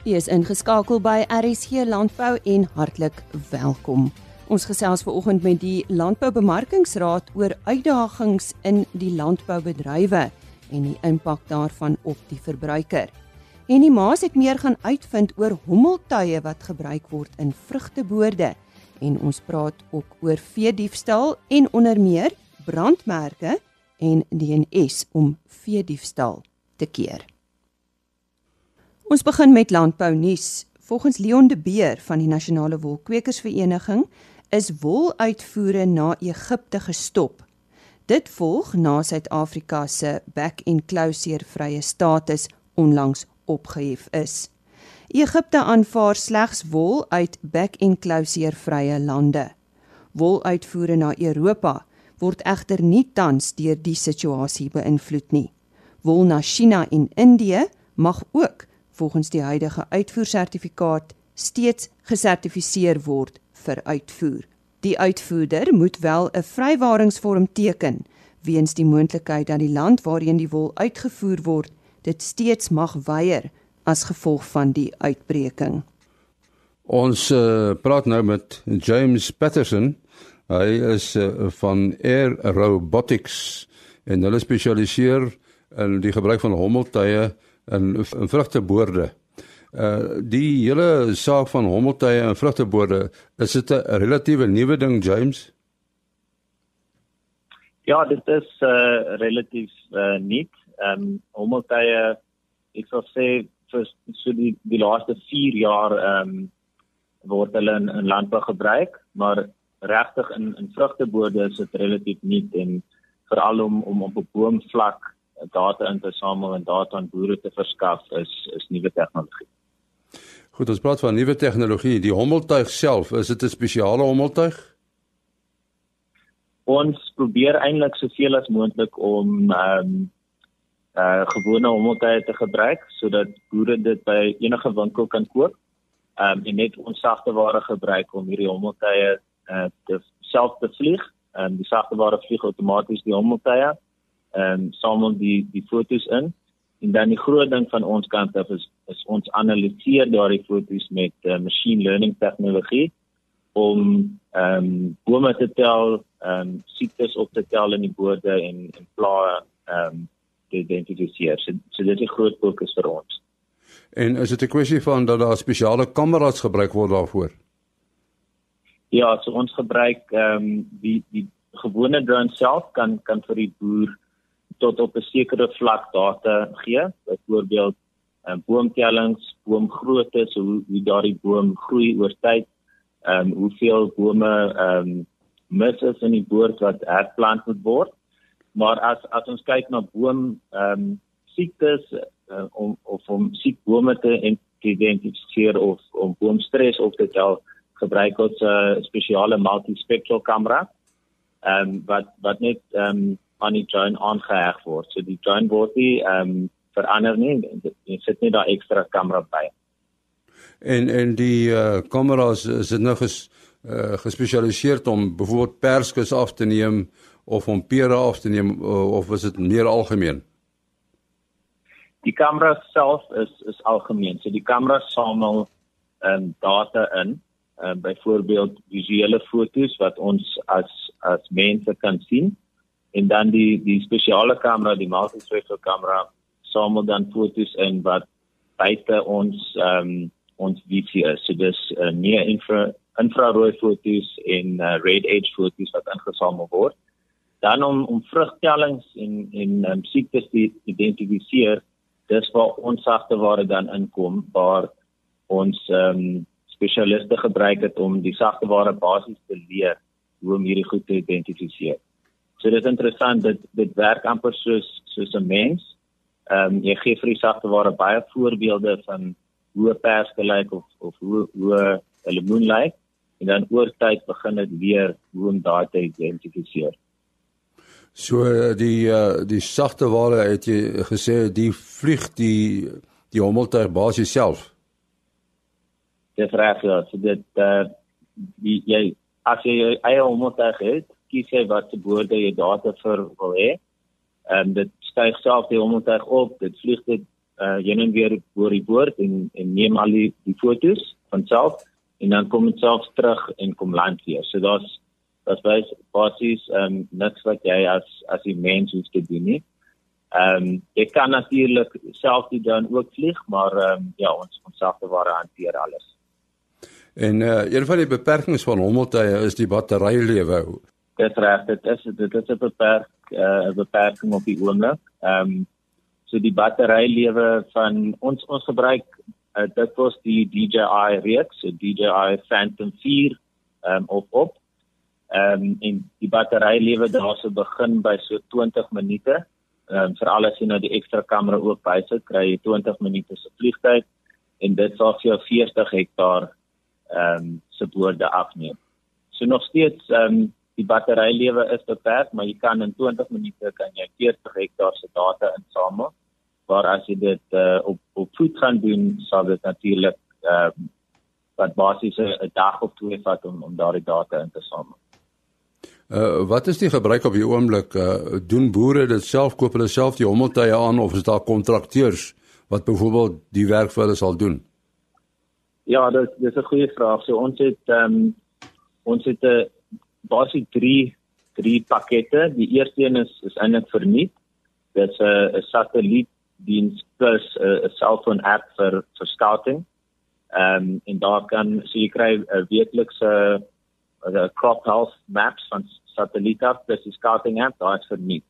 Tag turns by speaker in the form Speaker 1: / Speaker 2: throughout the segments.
Speaker 1: U is ingeskakel by RSG Landbou en hartlik welkom. Ons gesels ver oggend met die Landboubemarkingsraad oor uitdagings in die landboubedrywe en die impak daarvan op die verbruiker. En die Maas het meer gaan uitvind oor hommeltuie wat gebruik word in vrugteboorde en ons praat ook oor veediefstal en onder meer brandmerke en DNS om veediefstal te keer. Ons begin met landbou nuus. Volgens Leon de Beer van die Nasionale Wolkwekersvereniging is woluitvoere na Egipte gestop. Dit volg na Suid-Afrika se back-enclosure vrye status onlangs opgehef is. Egipte aanvaar slegs wol uit back-enclosure vrye lande. Woluitvoere na Europa word egter nie tans deur die situasie beïnvloed nie. Wol na China en Indië mag ook volgens die huidige uitvoersertifikaat steeds gesertifiseer word vir uitvoer. Die uitvoerder moet wel 'n vrywaringsvorm teken weens die moontlikheid dat die land waarheen die wol uitgevoer word dit steeds mag weier as gevolg van die uitbreking.
Speaker 2: Ons uh, praat nou met James Patterson. Hy is uh, van Air Robotics en hulle spesialiseer in die gebruik van hommeltuie in, in vrugteboorde. Uh die hele saak van hommeltuie en vrugteboorde, is dit 'n relatiewe nuwe ding James?
Speaker 3: Ja, dit is uh relatief uh nuut. Ehm um, hommeltuie ek sou sê vir so die die laaste 4 jaar ehm um, word hulle in, in landbou gebruik, maar regtig in in vrugteboorde is dit relatief nuut en veral om om op 'n boomvlak data in te samel en data aan boere te verskaf is is nuwe tegnologie.
Speaker 2: Goed, ons praat van nuwe tegnologie. Die hommeltuig self, is dit 'n spesiale hommeltuig?
Speaker 3: Ons probeer eintlik soveel as moontlik om ehm um, uh gewone hommeltuie te gebruik sodat boere dit by enige winkel kan koop. Ehm um, en net ons sagte ware gebruik om hierdie hommeltuie uh te self te vlieg. Ehm um, die sagte ware vlieg outomaties die hommeltuie ehm um, samel die die fotos in en dan die groot ding van ons kant af is is ons analiseer daardie fotos met uh, machine learning tegnologie om ehm um, bome te tel, ehm um, siektes op te tel in die bode en en plaae ehm um, te identifiseer. So, so dit is 'n groot fokus vir ons.
Speaker 2: En is dit 'n kwessie van dat daar spesiale kameras gebruik word daarvoor?
Speaker 3: Ja, so ons gebruik ehm um, die die gewone drone self kan kan vir die boer tot op 'n sekere vlak data gee, byvoorbeeld um, boomtellings, boomgrootte, so hoe, hoe daardie boom groei oor tyd, ehm um, hoeveel bome ehm um, mis is in die boord wat herplant moet word. Maar as as ons kyk na boom ehm um, siektes uh, om of om siek bome te identifiseer of om boomstres op te tel, gebruik ons 'n uh, spesiale multispectral kamera. Ehm um, wat wat net ehm um, aan die drone aangeheg word. So die drone word nie ehm um, verander nie. Dit sit nie daar ekstra kamera by.
Speaker 2: En en die eh uh, kameras is dit nou ges uh, gespesialiseer om byvoorbeeld perskes af te neem of om pere af te neem of is dit meer algemeen?
Speaker 3: Die kamera self is is algemeen. So die kamera samel ehm um, data in uh, byvoorbeeld visuele fotos wat ons as as mense kan sien en dan die die spesiale kamera, die multi-spectral kamera samel dan fotos in wat buite ons ehm um, ons visie is. So dis uh, meer infra infrarooi fotos en uh, red edge fotos wat ingesamel word. Dan om om vrugtellings en en um, siektes te identifiseer, dis waar ons sagteware dan inkom waar ons ehm um, spesialiste gebruik het om die sagteware basies te leer hoe om hierdie goed te identifiseer. So dit is interessant dat dit werk amper soos soos 'n mens. Ehm um, jy gee vir die sagte ware baie voorbeelde van hoe pers gelyk of of hoe hoe 'n lemoen lyk en dan oor tyd begin dit weer hoe om daai te identifiseer.
Speaker 2: So die uh, die sagte ware het jy gesê die vlieg die die hommeltuig basies self.
Speaker 3: Dis reg ja, so dit uh, die jy as jy eie hommeltuig het kies jy wat se boorde jy data vir wil hê. Ehm dit styg self die hommeltuig op, dit vlieg dit uh heen en weer oor die boord en en neem al die die fotos van self en dan kom dit self terug en kom land weer. So daar's daar's baie basies ehm um, niks wat jy as as 'n mens hoef te doen nie. Ehm um, jy kan natuurlik self die dan ook vlieg, maar ehm um, ja, ons ons sagteware hanteer alles.
Speaker 2: En uh een van die beperkings van hommeltuie is die batterylewe.
Speaker 3: Dit reg, dit is dit is 'n beperk eh, uh, beperking op die oomblik. Ehm um, so die batterylewe van ons ons gebruik uh, dit was die DJI reeks, so DJI Phantom 4 ehm um, op op. Ehm um, en die batterylewe daarso begin by so 20 minute. Ehm um, vir alles jy nou die ekstra kamera ook bysit, kry jy 20 minute se vliegtyd en dit sal vir jou 40 hektaar ehm um, se boorde afneem. So nog steeds ehm um, die batterylewe is beperk, maar jy kan in 20 minute kan jy 40 hektaar se data insamel. Maar as jy dit uh, op op voet gaan doen, sal dit natuurlik ehm um, wat basies 'n dag of twee vat om om daardie data in te samel.
Speaker 2: Uh wat is die gebruik op die oomblik? Uh doen boere dit self koop hulle self die hommeltuie aan of is daar kontrakteurs wat byvoorbeeld die werk vir hulle sal doen?
Speaker 3: Ja, dit dis 'n goeie vraag. So ons het ehm um, ons het 'n uh, basies drie drie pakkette. Die eerste een is is eintlik verniet. Dit's 'n 'n satellietdiens plus 'n 'n selfoon app vir vir scouting. Ehm um, en daar kan so jy kry 'n weeklikse 'n crop health maps van satelliet af, dis die scouting app, daar is verniet.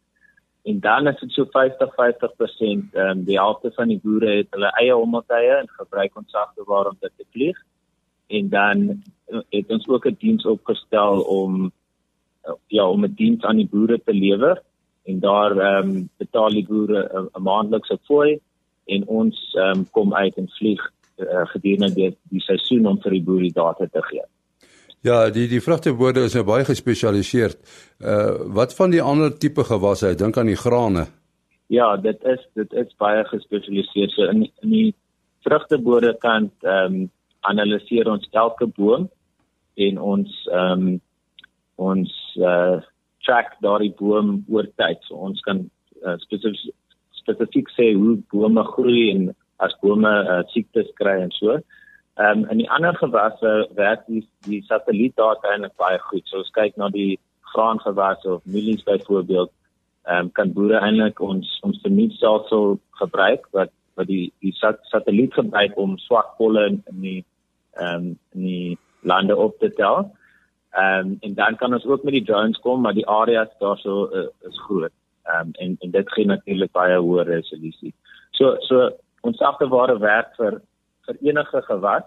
Speaker 3: En dan is dit so 50-50% ehm um, die helfte van die boere het hulle eie hommeltuie en gebruik ons sagteware om dit te vlieg. En dan het ons ook 'n diens opgestel om ja, om 'n diens aan die boere te lewer en daar ehm um, betaal die boere 'n maandelikse fooi en ons ehm um, kom uit en vlieg uh, gedurende die, die seisoen om vir die boere die data te gee.
Speaker 2: Ja, die die vrugteboorde is nou baie gespesialiseer. Uh wat van die ander tipe gewasse? Ek dink aan die grane.
Speaker 3: Ja, dit is dit is baie gespesialiseer. So in in die vrugteboorde kan ehm um, analiseer ons elke boom en ons ehm um, ons uh track daardie boom oor tyd. So ons kan uh, spesifiek spesifiek sê hoe bome groei en as bome uh, siektes kry en so. Ehm um, in die ander gewasse werk die die satellietdata eintlik baie goed. So ons kyk na die graangewasse of mielies byvoorbeeld. Ehm um, kan boere eintlik ons ons vernietstelsel gebruik wat wat die die sat, satelliet gebruik om swak polle in die ehm um, in die lande op te tel. Ehm um, en dan kan ons ook met die drones kom, maar die areas daarso uh, is groot. Ehm um, en en dit gee natuurlik baie hoër resolusie. So so ons agterware werk vir vir enige gewas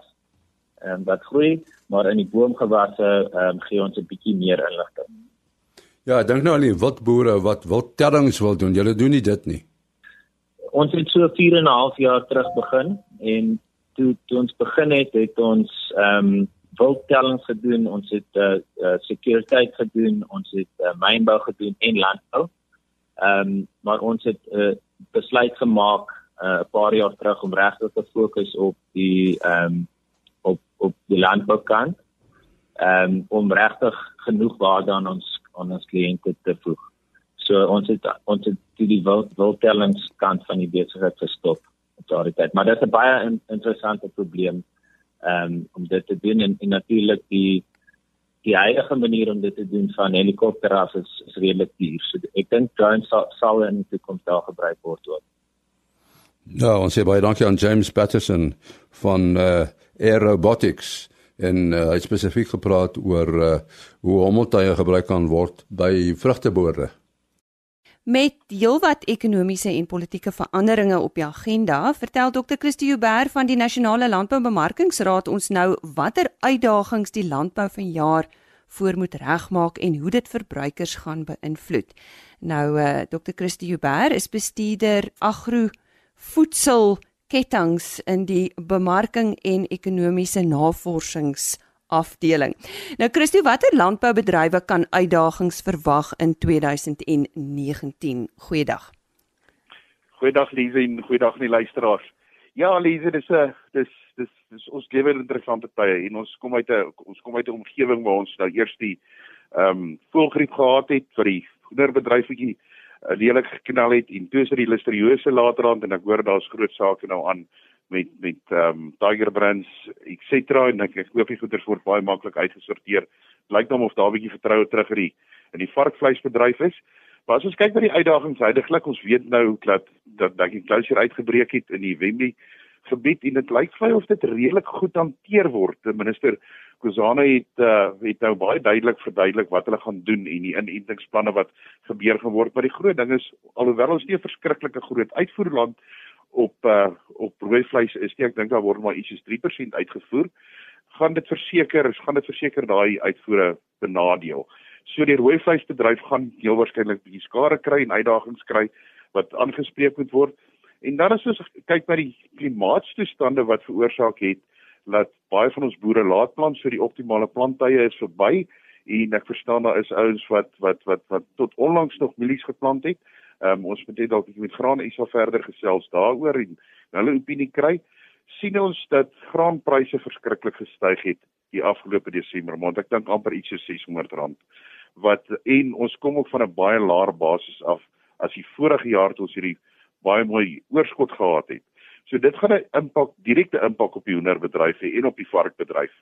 Speaker 3: ehm um, wat groei, maar in die boomgewasse ehm um, gee ons 'n bietjie meer inligting.
Speaker 2: Ja, dink nou aan die wildboere wat wildtellings wil doen. Julle doen nie dit nie.
Speaker 3: Ons het so 4 en 'n half jaar terug begin en toe toe ons begin het, het ons ehm um, wildtellings gedoen, ons het eh uh, uh, sekuriteit gedoen, ons het uh, mynbou gedoen en landbou. Ehm um, maar ons het 'n uh, besluit gemaak 'n uh, paar jaar terug om regtig te fokus op die ehm um, op op die landboukant. Ehm um, om regtig genoeg waarde aan ons aan ons kliënte te voeg. So ons het ons het die, wild, wildtellings kant van die besigheid gestop op daardie tyd. Maar dit is 'n baie in, interessante probleem um, om dit te doen en, en natuurlik die die huidige manier om dit te doen van helikopter af is, is redelik duur. So ek dink drones sal, sal in die toekoms daar gebruik word ook.
Speaker 2: Ja, ons sê baie dankie aan James Patterson van uh Air Robotics en uh, hy spesifiek gepraat oor uh hoe hommeltuie gebruik kan word by vrugteboorde.
Speaker 1: Met heelwat ekonomiese en politieke veranderinge op die agenda, vertel Dr. Christie Huber van die Nasionale Landboubemarkingsraad ons nou watter uitdagings die landbou vanjaar voor moet regmaak en hoe dit verbruikers gaan beïnvloed. Nou uh Dr. Christie Huber is bestuurder agro voedselketTINGS in die bemarking en ekonomiese navorsings afdeling. Nou Christo, watter landboubedrywe kan uitdagings verwag in 2019? Goeiedag.
Speaker 4: Goeiedag Lize en goeiedag aan die luisteraars. Ja Lize, dis 'n dis dis dis ons gee weer interessante tye en ons kom uit 'n ons kom uit 'n omgewing waar ons nou eers die ehm um, voelgriep gehad het vir die goederbedryfetjie uh, lelik geknal het en toe is dit die listeriose laterand en ek hoor daar's groot sake nou aan met met ehm um, Tiger Brands etc en ek ek hoop die goederes word baie maklik uitgesorteer. Lyk dan of daar 'n bietjie vertroue terug in die in die varkvleisbedryf is. Maar as ons kyk na die uitdagings heidaglik, ons weet nou dat dat dat die closure uitgebreek het in die Wembley gebied en dit lyk vir my of dit redelik goed hanteer word. Minister Kozana het uh, het nou baie duidelik verduidelik wat hulle gaan doen en die inentingsplanne wat gebeur gaan word. Maar die groot ding is alhoewel ons nie 'n verskriklike groot uitvoerland op uh, op rooi vleis is nie. Ek dink daar word maar iets soos 3% uitgevoer. Gaan dit verseker, gaan dit verseker daai uitvoere benadeel. So die rooi vleisbedryf gaan heel waarskynlik bietjie skare kry en uitdagings kry wat aangespreek moet word. En dan as ons kyk na die klimaatstoestande wat veroorsaak het dat baie van ons boere laat plant so die optimale planttye is verby en ek verstaan daar is ouens wat wat wat wat tot onlangs nog mielies geplant het. Ehm um, ons moet net dalk met graan isa verder gesels daaroor en hulle opinie kry. sien ons dat graanpryse verskriklik gestyg het die afgelope Desember maand. Ek dink amper iets so R600 wat en ons kom ook van 'n baie laer basis af as die vorige jaar toe ons hierdie baie mooi oorskot gehad het. So dit gaan 'n impak, direkte impak op die hoenderbedryf hê en op die varkbedryf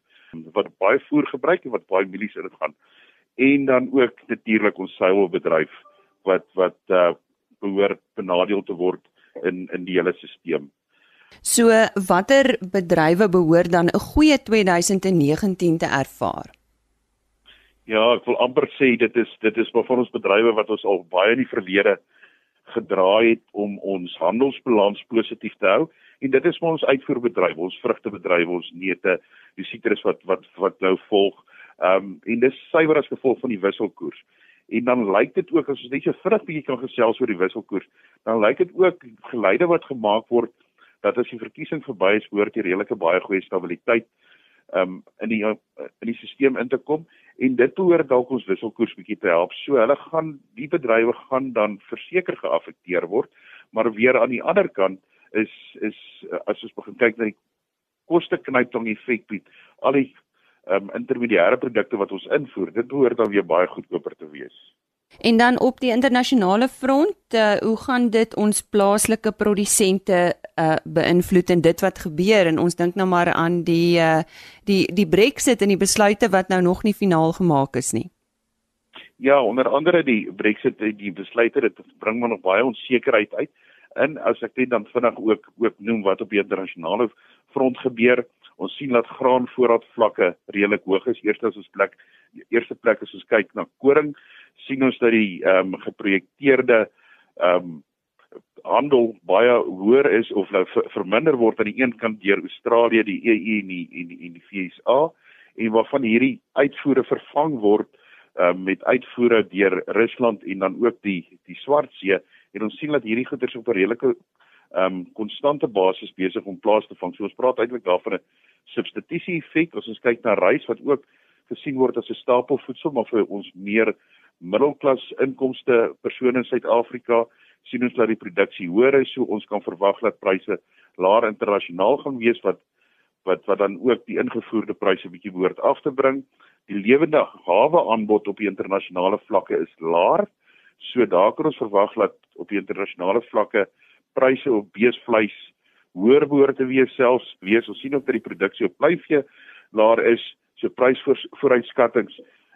Speaker 4: wat baie voer gebruik en wat baie mielies in dit gaan. En dan ook natuurlik ons suiwelbedryf wat wat uh behoort benadeel te word in in die hele stelsel.
Speaker 1: So watter bedrywe behoort dan 'n goeie 2019 te ervaar?
Speaker 4: Ja, ek wil amper sê dit is dit is maar van ons bedrywe wat ons al baie in die verlede gedraai het om ons handelsbalans positief te hou en dit is vir ons uitvoerbedryf, ons vrugtebedryf, ons neute, die sitrus wat wat wat nou volg. Ehm um, en dis suiwer as gevolg van die wisselkoers. En dan lyk dit ook as ons net so vinnig bietjie kan gesels oor die wisselkoers, dan lyk dit ook geleide wat gemaak word dat as die verkiesing verby is, hoort die redelike baie goeie stabiliteit um, in die in die stelsel in te kom en dit behoort dalk ons wisselkoers bietjie te help. So hulle gaan die bedrywe gaan dan verseker geaffekteer word, maar weer aan die ander kant is is as ons begin kyk na die koste knyping effek bied al die um, intermediêre produkte wat ons invoer, dit behoort dan weer baie goedkoper te wees.
Speaker 1: En dan op die internasionale front, uh, hoe gaan dit ons plaaslike produsente uh, beïnvloed in dit wat gebeur en ons dink nou maar aan die uh, die die Brexit en die besluite wat nou nog nie finaal gemaak is nie.
Speaker 4: Ja, onder andere die Brexit die besluite dit bring maar nog baie onsekerheid uit. En as ek dit dan vinnig ook ook noem wat op die internasionale front gebeur, ons sien dat graanvoorraad vlakke redelik hoog is. Eerstens as ons plek eerste plek as ons kyk na koring, sien ons dat die ehm um, geprojekteerde ehm um, handel baie hoër is of nou verminder word aan die een kant deur Australië, die EU en die en die, en die VSA en waarvan hierdie uitvoere vervang word um, met uitvoere deur Rusland en dan ook die die Swartsee en ons sien dat hierdie goederes op 'n redelike ehm um, konstante basis besig om plaas te vang. So ons praat eintlik daarvan 'n substitusie effek as ons kyk na rys wat ook gesien word as 'n stapelvoedsel maar vir ons meer middelklas inkomste persone in Suid-Afrika sien ons dat die produksie hoër is so ons kan verwag dat pryse laer internasionaal gaan wees wat wat wat dan ook die ingevoerde pryse bietjie behoort af te bring. Die lewende hawe aanbod op die internasionale vlakke is laer. So daar kan ons verwag dat op die internasionale vlakke pryse op beesvleis hoër behoort te wees selfs wees ons sien ook dat die produksie op pluimvee laer is. So prysvooruitskattinge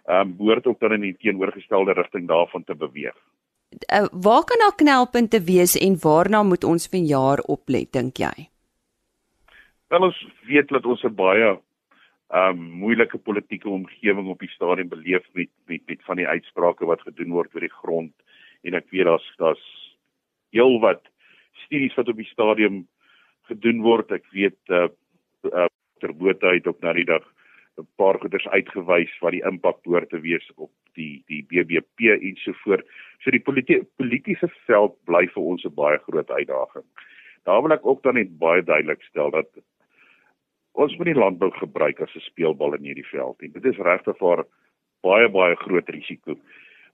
Speaker 4: ehm um, behoort ook dan in die teenoorgestelde rigting daarvan te beweeg.
Speaker 1: Uh, waar kan daar knelpunte wees en waarna moet ons vanjaar oplet dink jy?
Speaker 4: Wel ons weet dat ons 'n baie um, moeilike politieke omgewing op die stadium beleef met met met van die uitsprake wat gedoen word oor die grond en ek weet daar's daar's heel wat studies wat op die stadium gedoen word. Ek weet uh, uh Terbota het ook na die dag 'n paar goeders uitgewys wat die impak behoort te wees op die die BBP en so voort. So die politi politieke veld bly vir ons 'n baie groot uitdaging. Daar wil ek ook dan net baie duidelik stel dat ons moet nie landbou gebruik as 'n speelbal in hierdie veld nie. Dit is regtig vir baie baie groot risiko.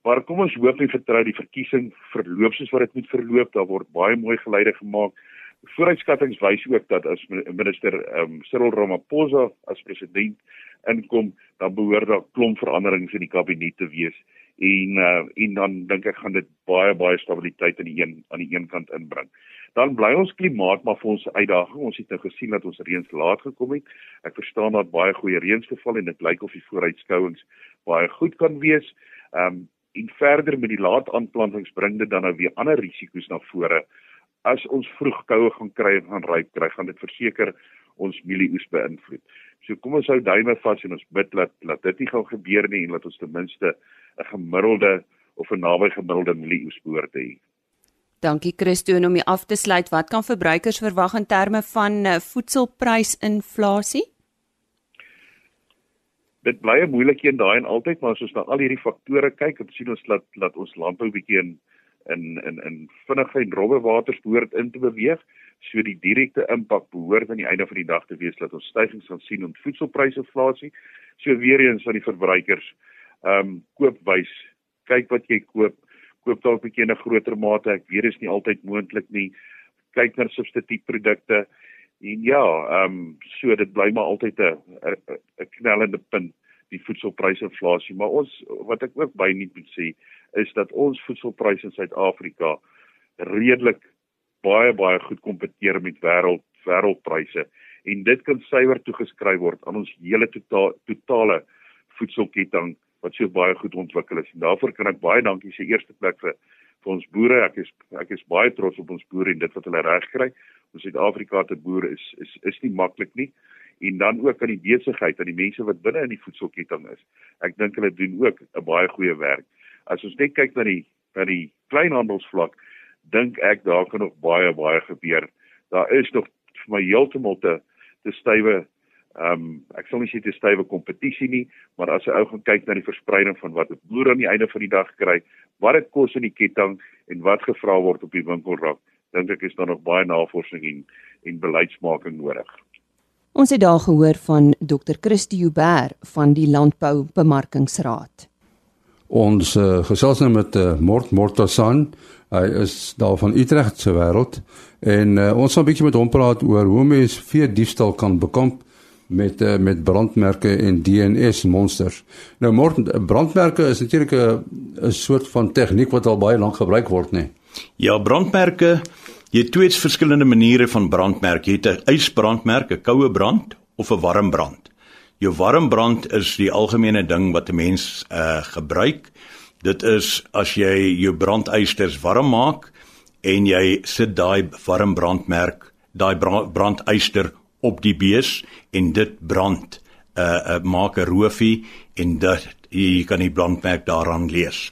Speaker 4: Maar kom ons hoop en vertrou die verkiesing verloop soos wat dit moet verloop. Daar word baie mooi geleide gemaak. Vooruitskattinge wys ook dat as minister um, Cyril Ramaphosa as president inkom, dan behoort daar klomp veranderings in die kabinet te wees en uh, en dan dink ek gaan dit baie baie stabiliteit aan die een aan die een kant inbring. Dan bly ons klimaat maar vir ons uitdaging. Ons het nou gesien dat ons reëns laat gekom het. Ek verstaan dat baie goeie reëns geval en dit lyk of die vooruitskouings baie goed kan wees. Ehm um, en verder met die laat aanplantings bring dit dan nou weer ander risiko's na vore. As ons vroeg koue gaan kry en gaan ryp kry, gaan dit verseker ons mielieoes beïnvloed. So kom ons hou duime vas en ons bid dat dat dit nie gaan gebeur nie en dat ons ten minste 'n gemiddelde of 'n naby gemiddelde mielieoes behoort te hê.
Speaker 1: Dankie Christo en om jy af te sluit, wat kan verbruikers verwag in terme van uh, voedselprysinflasie?
Speaker 4: Dit bly 'n moeilike een daai en altyd, maar as ons na al hierdie faktore kyk, dan sien ons dat dat ons landbou bietjie in in in in vinnige en robbe waters behoort in te beweeg. So die direkte impak behoort aan die einde van die dag te wees dat ons stygings gaan sien in voedselprysinflasie. So weer eens aan die verbruikers ehm um, koop wys, kyk wat jy koop, koop dalk 'n bietjie in 'n groter mate. Ek weet dit is nie altyd moontlik nie. Kyk na substituutprodukte. En ja, ehm um, so dit bly maar altyd 'n 'n knellende punt die voedselprysinflasie, maar ons wat ek ook by nie moet sê is dat ons voedselpryse in Suid-Afrika redelik baie baie goed kompeteer met wêreld wêreldpryse en dit kan suiwer toegeskryf word aan ons hele tota totale voedselketting wat so baie goed ontwikkel is. En daarvoor kan ek baie dankie sê eerste plek vir vir ons boere. Ek is ek is baie trots op ons boere en dit wat hulle reg kry. Ons Suid-Afrika te boere is is is nie maklik nie. En dan ook aan die besigheid, aan die mense wat binne in die voedselketting is. Ek dink hulle doen ook 'n baie goeie werk. As ons net kyk na die na die kleinhandelsvlak, dink ek daar kan nog baie baie gebeur. Daar is nog vir my heeltemal te te stywe Ehm um, ek sal nie sê dit is stywe kompetisie nie, maar as 'n ou gaan kyk na die verspreiding van wat 'n boer aan die einde van die dag kry, wat dit kos in die ketting en wat gevra word op die winkelrak, dink ek is daar nog baie navorsing en en beleidsmaking nodig.
Speaker 1: Ons het daar gehoor van Dr. Christie Huber van die Landbou Bemarkingsraad.
Speaker 2: Ons uh, gesels nou met uh, Mort Mortasan. Hy is daar van Utrecht se wêreld en uh, ons gaan 'n bietjie met hom praat oor hoe mens vee diefstal kan bekamp met uh, met brandmerke en DNS monsters. Nou mord brandmerke is natuurlik 'n 'n soort van tegniek wat al baie lank gebruik word, nê. Nee.
Speaker 5: Ja, brandmerke, jy het twee verskillende maniere van brandmerk. Jy het 'n ysbrandmerk, 'n koue brand of 'n warm brand. Jou warm brand is die algemene ding wat 'n mens uh gebruik. Dit is as jy jou brandeysters warm maak en jy sit daai warm brandmerk, daai brandeyster op die bees en dit brand uh, uh maak 'n roofie en dit jy kan die brandmerk daaraan lees.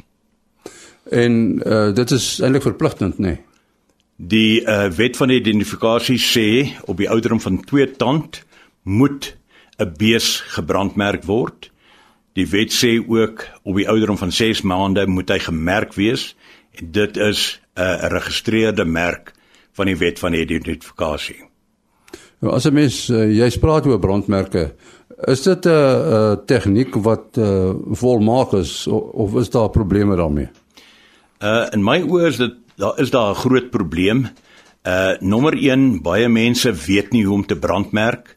Speaker 2: En uh dit is eintlik verpligtend nê. Nee.
Speaker 5: Die uh wet van identifikasie sê op die ouderdom van 2 tand moet 'n bees gebrandmerk word. Die wet sê ook op die ouderdom van 6 maande moet hy gemerk wees en dit is 'n geregistreerde merk van die wet van identifikasie.
Speaker 2: Nou as 'n mens uh, jy spraak oor brandmerke, is dit 'n uh, uh, tegniek wat uh, volmaak is of, of is daar probleme daarmee?
Speaker 5: Uh in my oë is dit daar is daar 'n groot probleem. Uh nommer 1, baie mense weet nie hoe om te brandmerk.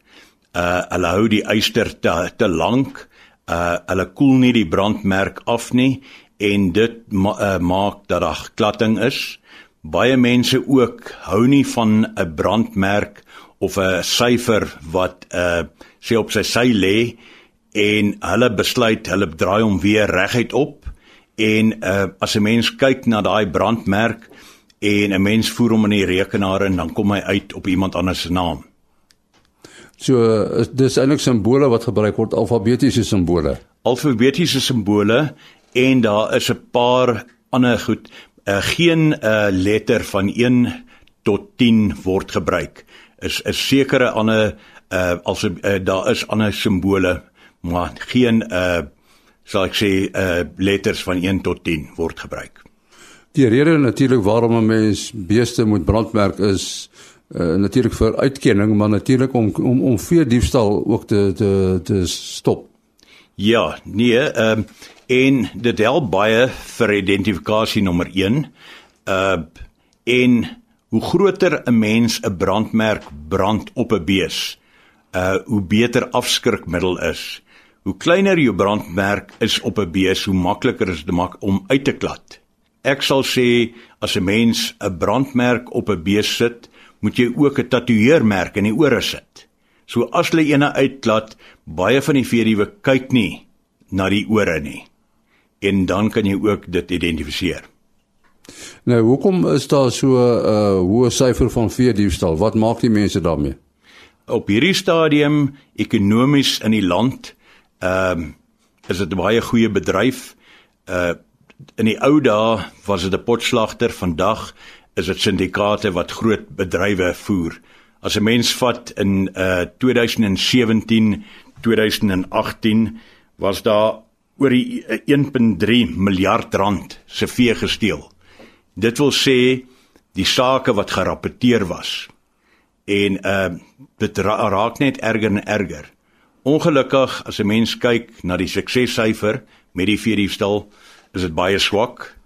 Speaker 5: Uh hulle hou die yster te te lank. Uh hulle koel nie die brandmerk af nie en dit ma uh, maak dat daar klatting is. Baie mense ook hou nie van 'n brandmerk of 'n syfer wat uh sê op sy sy lê en hulle besluit hulle draai hom weer reguit op en uh as 'n mens kyk na daai brandmerk en 'n mens voer hom in die rekenaar en dan kom hy uit op iemand anders se naam.
Speaker 2: So dis eintlik simbole wat gebruik word alfabetiese simbole.
Speaker 5: Alfabetiese simbole en daar is 'n paar ander goed. Uh, geen uh, letter van 1 tot 10 word gebruik is 'n sekere ander uh as uh, daar is ander simbole maar geen uh sal ek sê uh letters van 1 tot 10 word gebruik.
Speaker 2: Die rede natuurlik waarom 'n mens beeste moet brandmerk is uh natuurlik vir uitkenning maar natuurlik om om om vee diefstal ook te te te stop.
Speaker 5: Ja, nee, ehm um, en dit help baie vir identifikasie nommer 1. Uh en hoe groter 'n mens 'n brandmerk brand op 'n bees, uh hoe beter afskrikmiddel is. Hoe kleiner jou brandmerk is op 'n bees, hoe makliker is dit om uit te klad. Ek sal sê as 'n mens 'n brandmerk op 'n bees sit, moet jy ook 'n tatoeëermerk in die ore sit. So as hulle ene uitklad, baie van die veediewe kyk nie na die ore nie. En dan kan jy ook dit identifiseer.
Speaker 2: Nou, hoekom is daar so 'n uh, hoë syfer van veediefstal? Wat maak die mense daarmee?
Speaker 5: Op hierdie stadium ekonomies in die land, ehm um, is dit 'n baie goeie bedryf. Uh in die ou dae was dit 'n potslagter, vandag is dit syndikaate wat groot bedrywe voer. As 'n mens vat in uh 2017, 2018 was daar oor die 1.3 miljard rand se vee gesteel. Dit wil sê die sake wat gerapporteer was. En uh dit ra raak net erger en erger. Ongelukkig as 'n mens kyk na die suksessyfer met die veediefstal, is dit baie swak.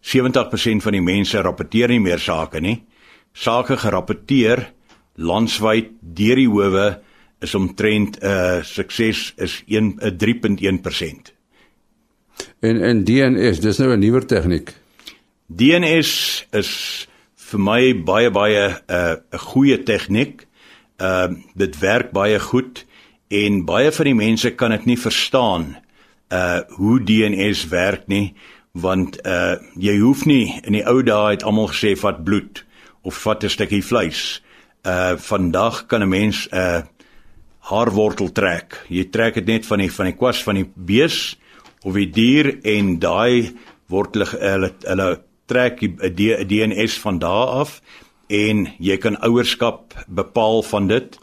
Speaker 5: 70% van die mense rapporteer nie meer sake nie. Sake gerapporteer landwyd deur die howe is omtrent 'n uh, sukses is 1 'n 3.1%.
Speaker 2: En en DNS, dis nou 'n nuwer tegniek.
Speaker 5: DNS is vir my baie baie 'n uh, 'n goeie tegniek. Ehm uh, dit werk baie goed en baie van die mense kan dit nie verstaan uh hoe DNS werk nie want uh jy hoef nie in die ou dae het almal gesê vat bloed of vat 'n stukkie vleis. Uh vandag kan 'n mens 'n uh, haarwortel trek. Jy trek dit net van die van die kwas van die bees of die dier en daai wortel hulle hulle trek die DNS van daar af en jy kan ouerskap bepaal van dit.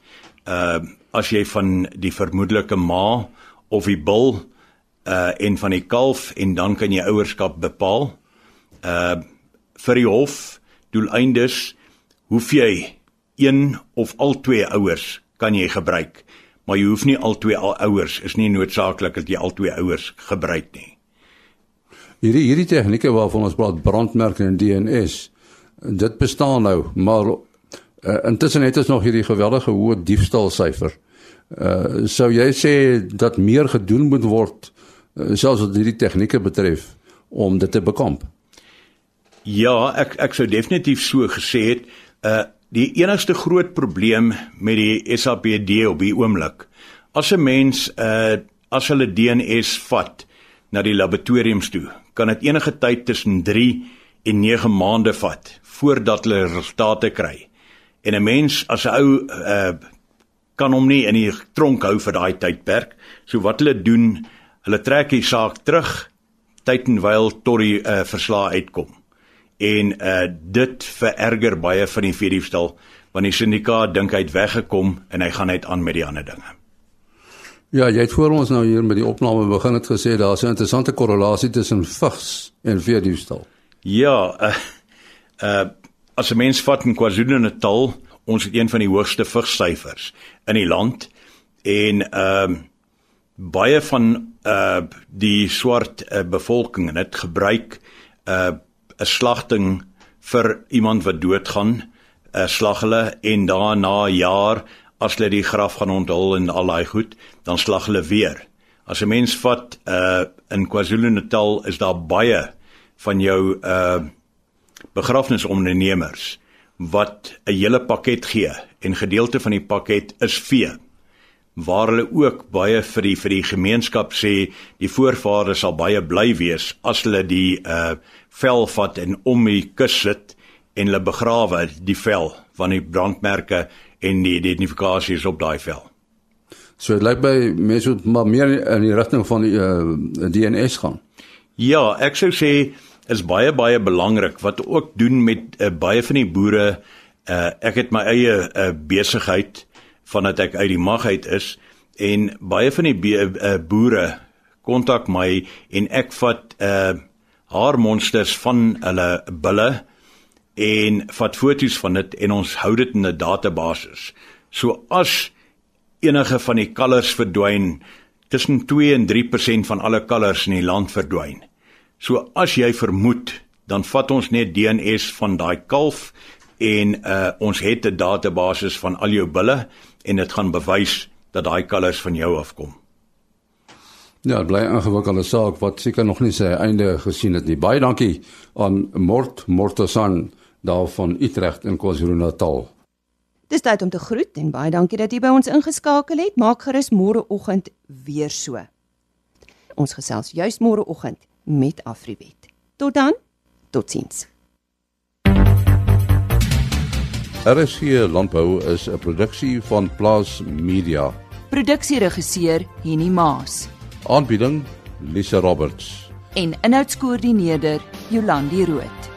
Speaker 5: Uh as jy van die vermoedelike ma of die bil uh en van die kalf en dan kan jy ouerskap bepaal. Uh vir die hof doeleindes hoef jy een of al twee ouers kan jy gebruik, maar jy hoef nie al twee ouers is nie noodsaaklik dat jy al twee ouers gebruik nie.
Speaker 2: Hierdie hierdie tegnieke waarvan ons praat brandmerke en DNS, dit bestaan nou, maar uh, intussen het ons nog hierdie geweldige hoë diefstalsyfer. Uh sou jy sê dat meer gedoen moet word uh, selfs wat hierdie tegnieke betref om dit te bekamp?
Speaker 5: Ja, ek ek sou definitief so gesê het. Uh die enigste groot probleem met die SAPD op die oomblik. As 'n mens uh as hulle DNS vat na die laboratoriums toe, kan dit enige tyd tussen 3 en 9 maande vat voordat hulle resultate kry. En 'n mens as 'n ou uh, kan hom nie in die tronk hou vir daai tydperk. So wat hulle doen, hulle trek die saak terug tyd en wyl tot die uh, verslag uitkom. En uh, dit vererger baie van die veediefstal want die syndikaat dink hy het weggekom en hy gaan net aan met die ander dinge.
Speaker 2: Ja, jy het voor ons nou hier met die opname begin het gesê daar's 'n interessante korrelasie tussen vigs en veediefstal.
Speaker 5: Ja, uh, uh as 'n mens vat in KwaZulu-Natal, ons het een van die hoogste vigsyfers in die land en ehm uh, baie van uh die swart uh, bevolking en dit gebruik uh, 'n slagting vir iemand wat doodgaan, uh, slag hulle en daarna jaar as hulle die graf gaan onthul en al daai goed, dan slag hulle weer. As 'n mens vat uh in KwaZulu-Natal is daar baie van jou uh begrafnisondernemers wat 'n hele pakket gee en gedeelte van die pakket is vee waar hulle ook baie vir die vir die gemeenskap sê die voorvaders sal baie bly wees as hulle die uh vel vat en om die kus sit en hulle begrawe die vel van die brandmerke en die identifikasie is op daai vel.
Speaker 2: So dit lyk by mense moet maar meer in die rigting van die uh, eh, DNS gaan.
Speaker 5: Ja, ek sou sê is baie baie belangrik wat ook doen met uh, baie van die boere uh, ek het my eie uh, besigheid vandat ek uit die mag uit is en baie van die uh, boere kontak my en ek vat uh, haar monsters van hulle bulle en vat foto's van dit en ons hou dit in 'n database. So as enige van die kalvers verdwyn, tussen 2 en 3% van alle kalvers in die land verdwyn. So as jy vermoed, dan vat ons net DNS van daai kalf en uh, ons het 'n database van al jou bulle en dit gaan bewys dat daai kalvers van jou afkom.
Speaker 2: Ja, bly ingewikkelde saak wat seker nog nie sy einde gesien het nie. Baie dankie aan Mort Mortosan daar van Utrecht in KwaZulu-Natal.
Speaker 1: Dis tyd om te groet en baie dankie dat jy by ons ingeskakel het. Maak gerus môreoggend weer so. Ons gesels juis môreoggend met Afriwet. Tot dan. Totsiens.
Speaker 2: RSG Landbou is 'n produksie van Plaas Media.
Speaker 6: Produksieregisseur Henny Maas
Speaker 2: Aanbieding Lisa Roberts.
Speaker 6: en inhoudskoördineerder Jolandi Root.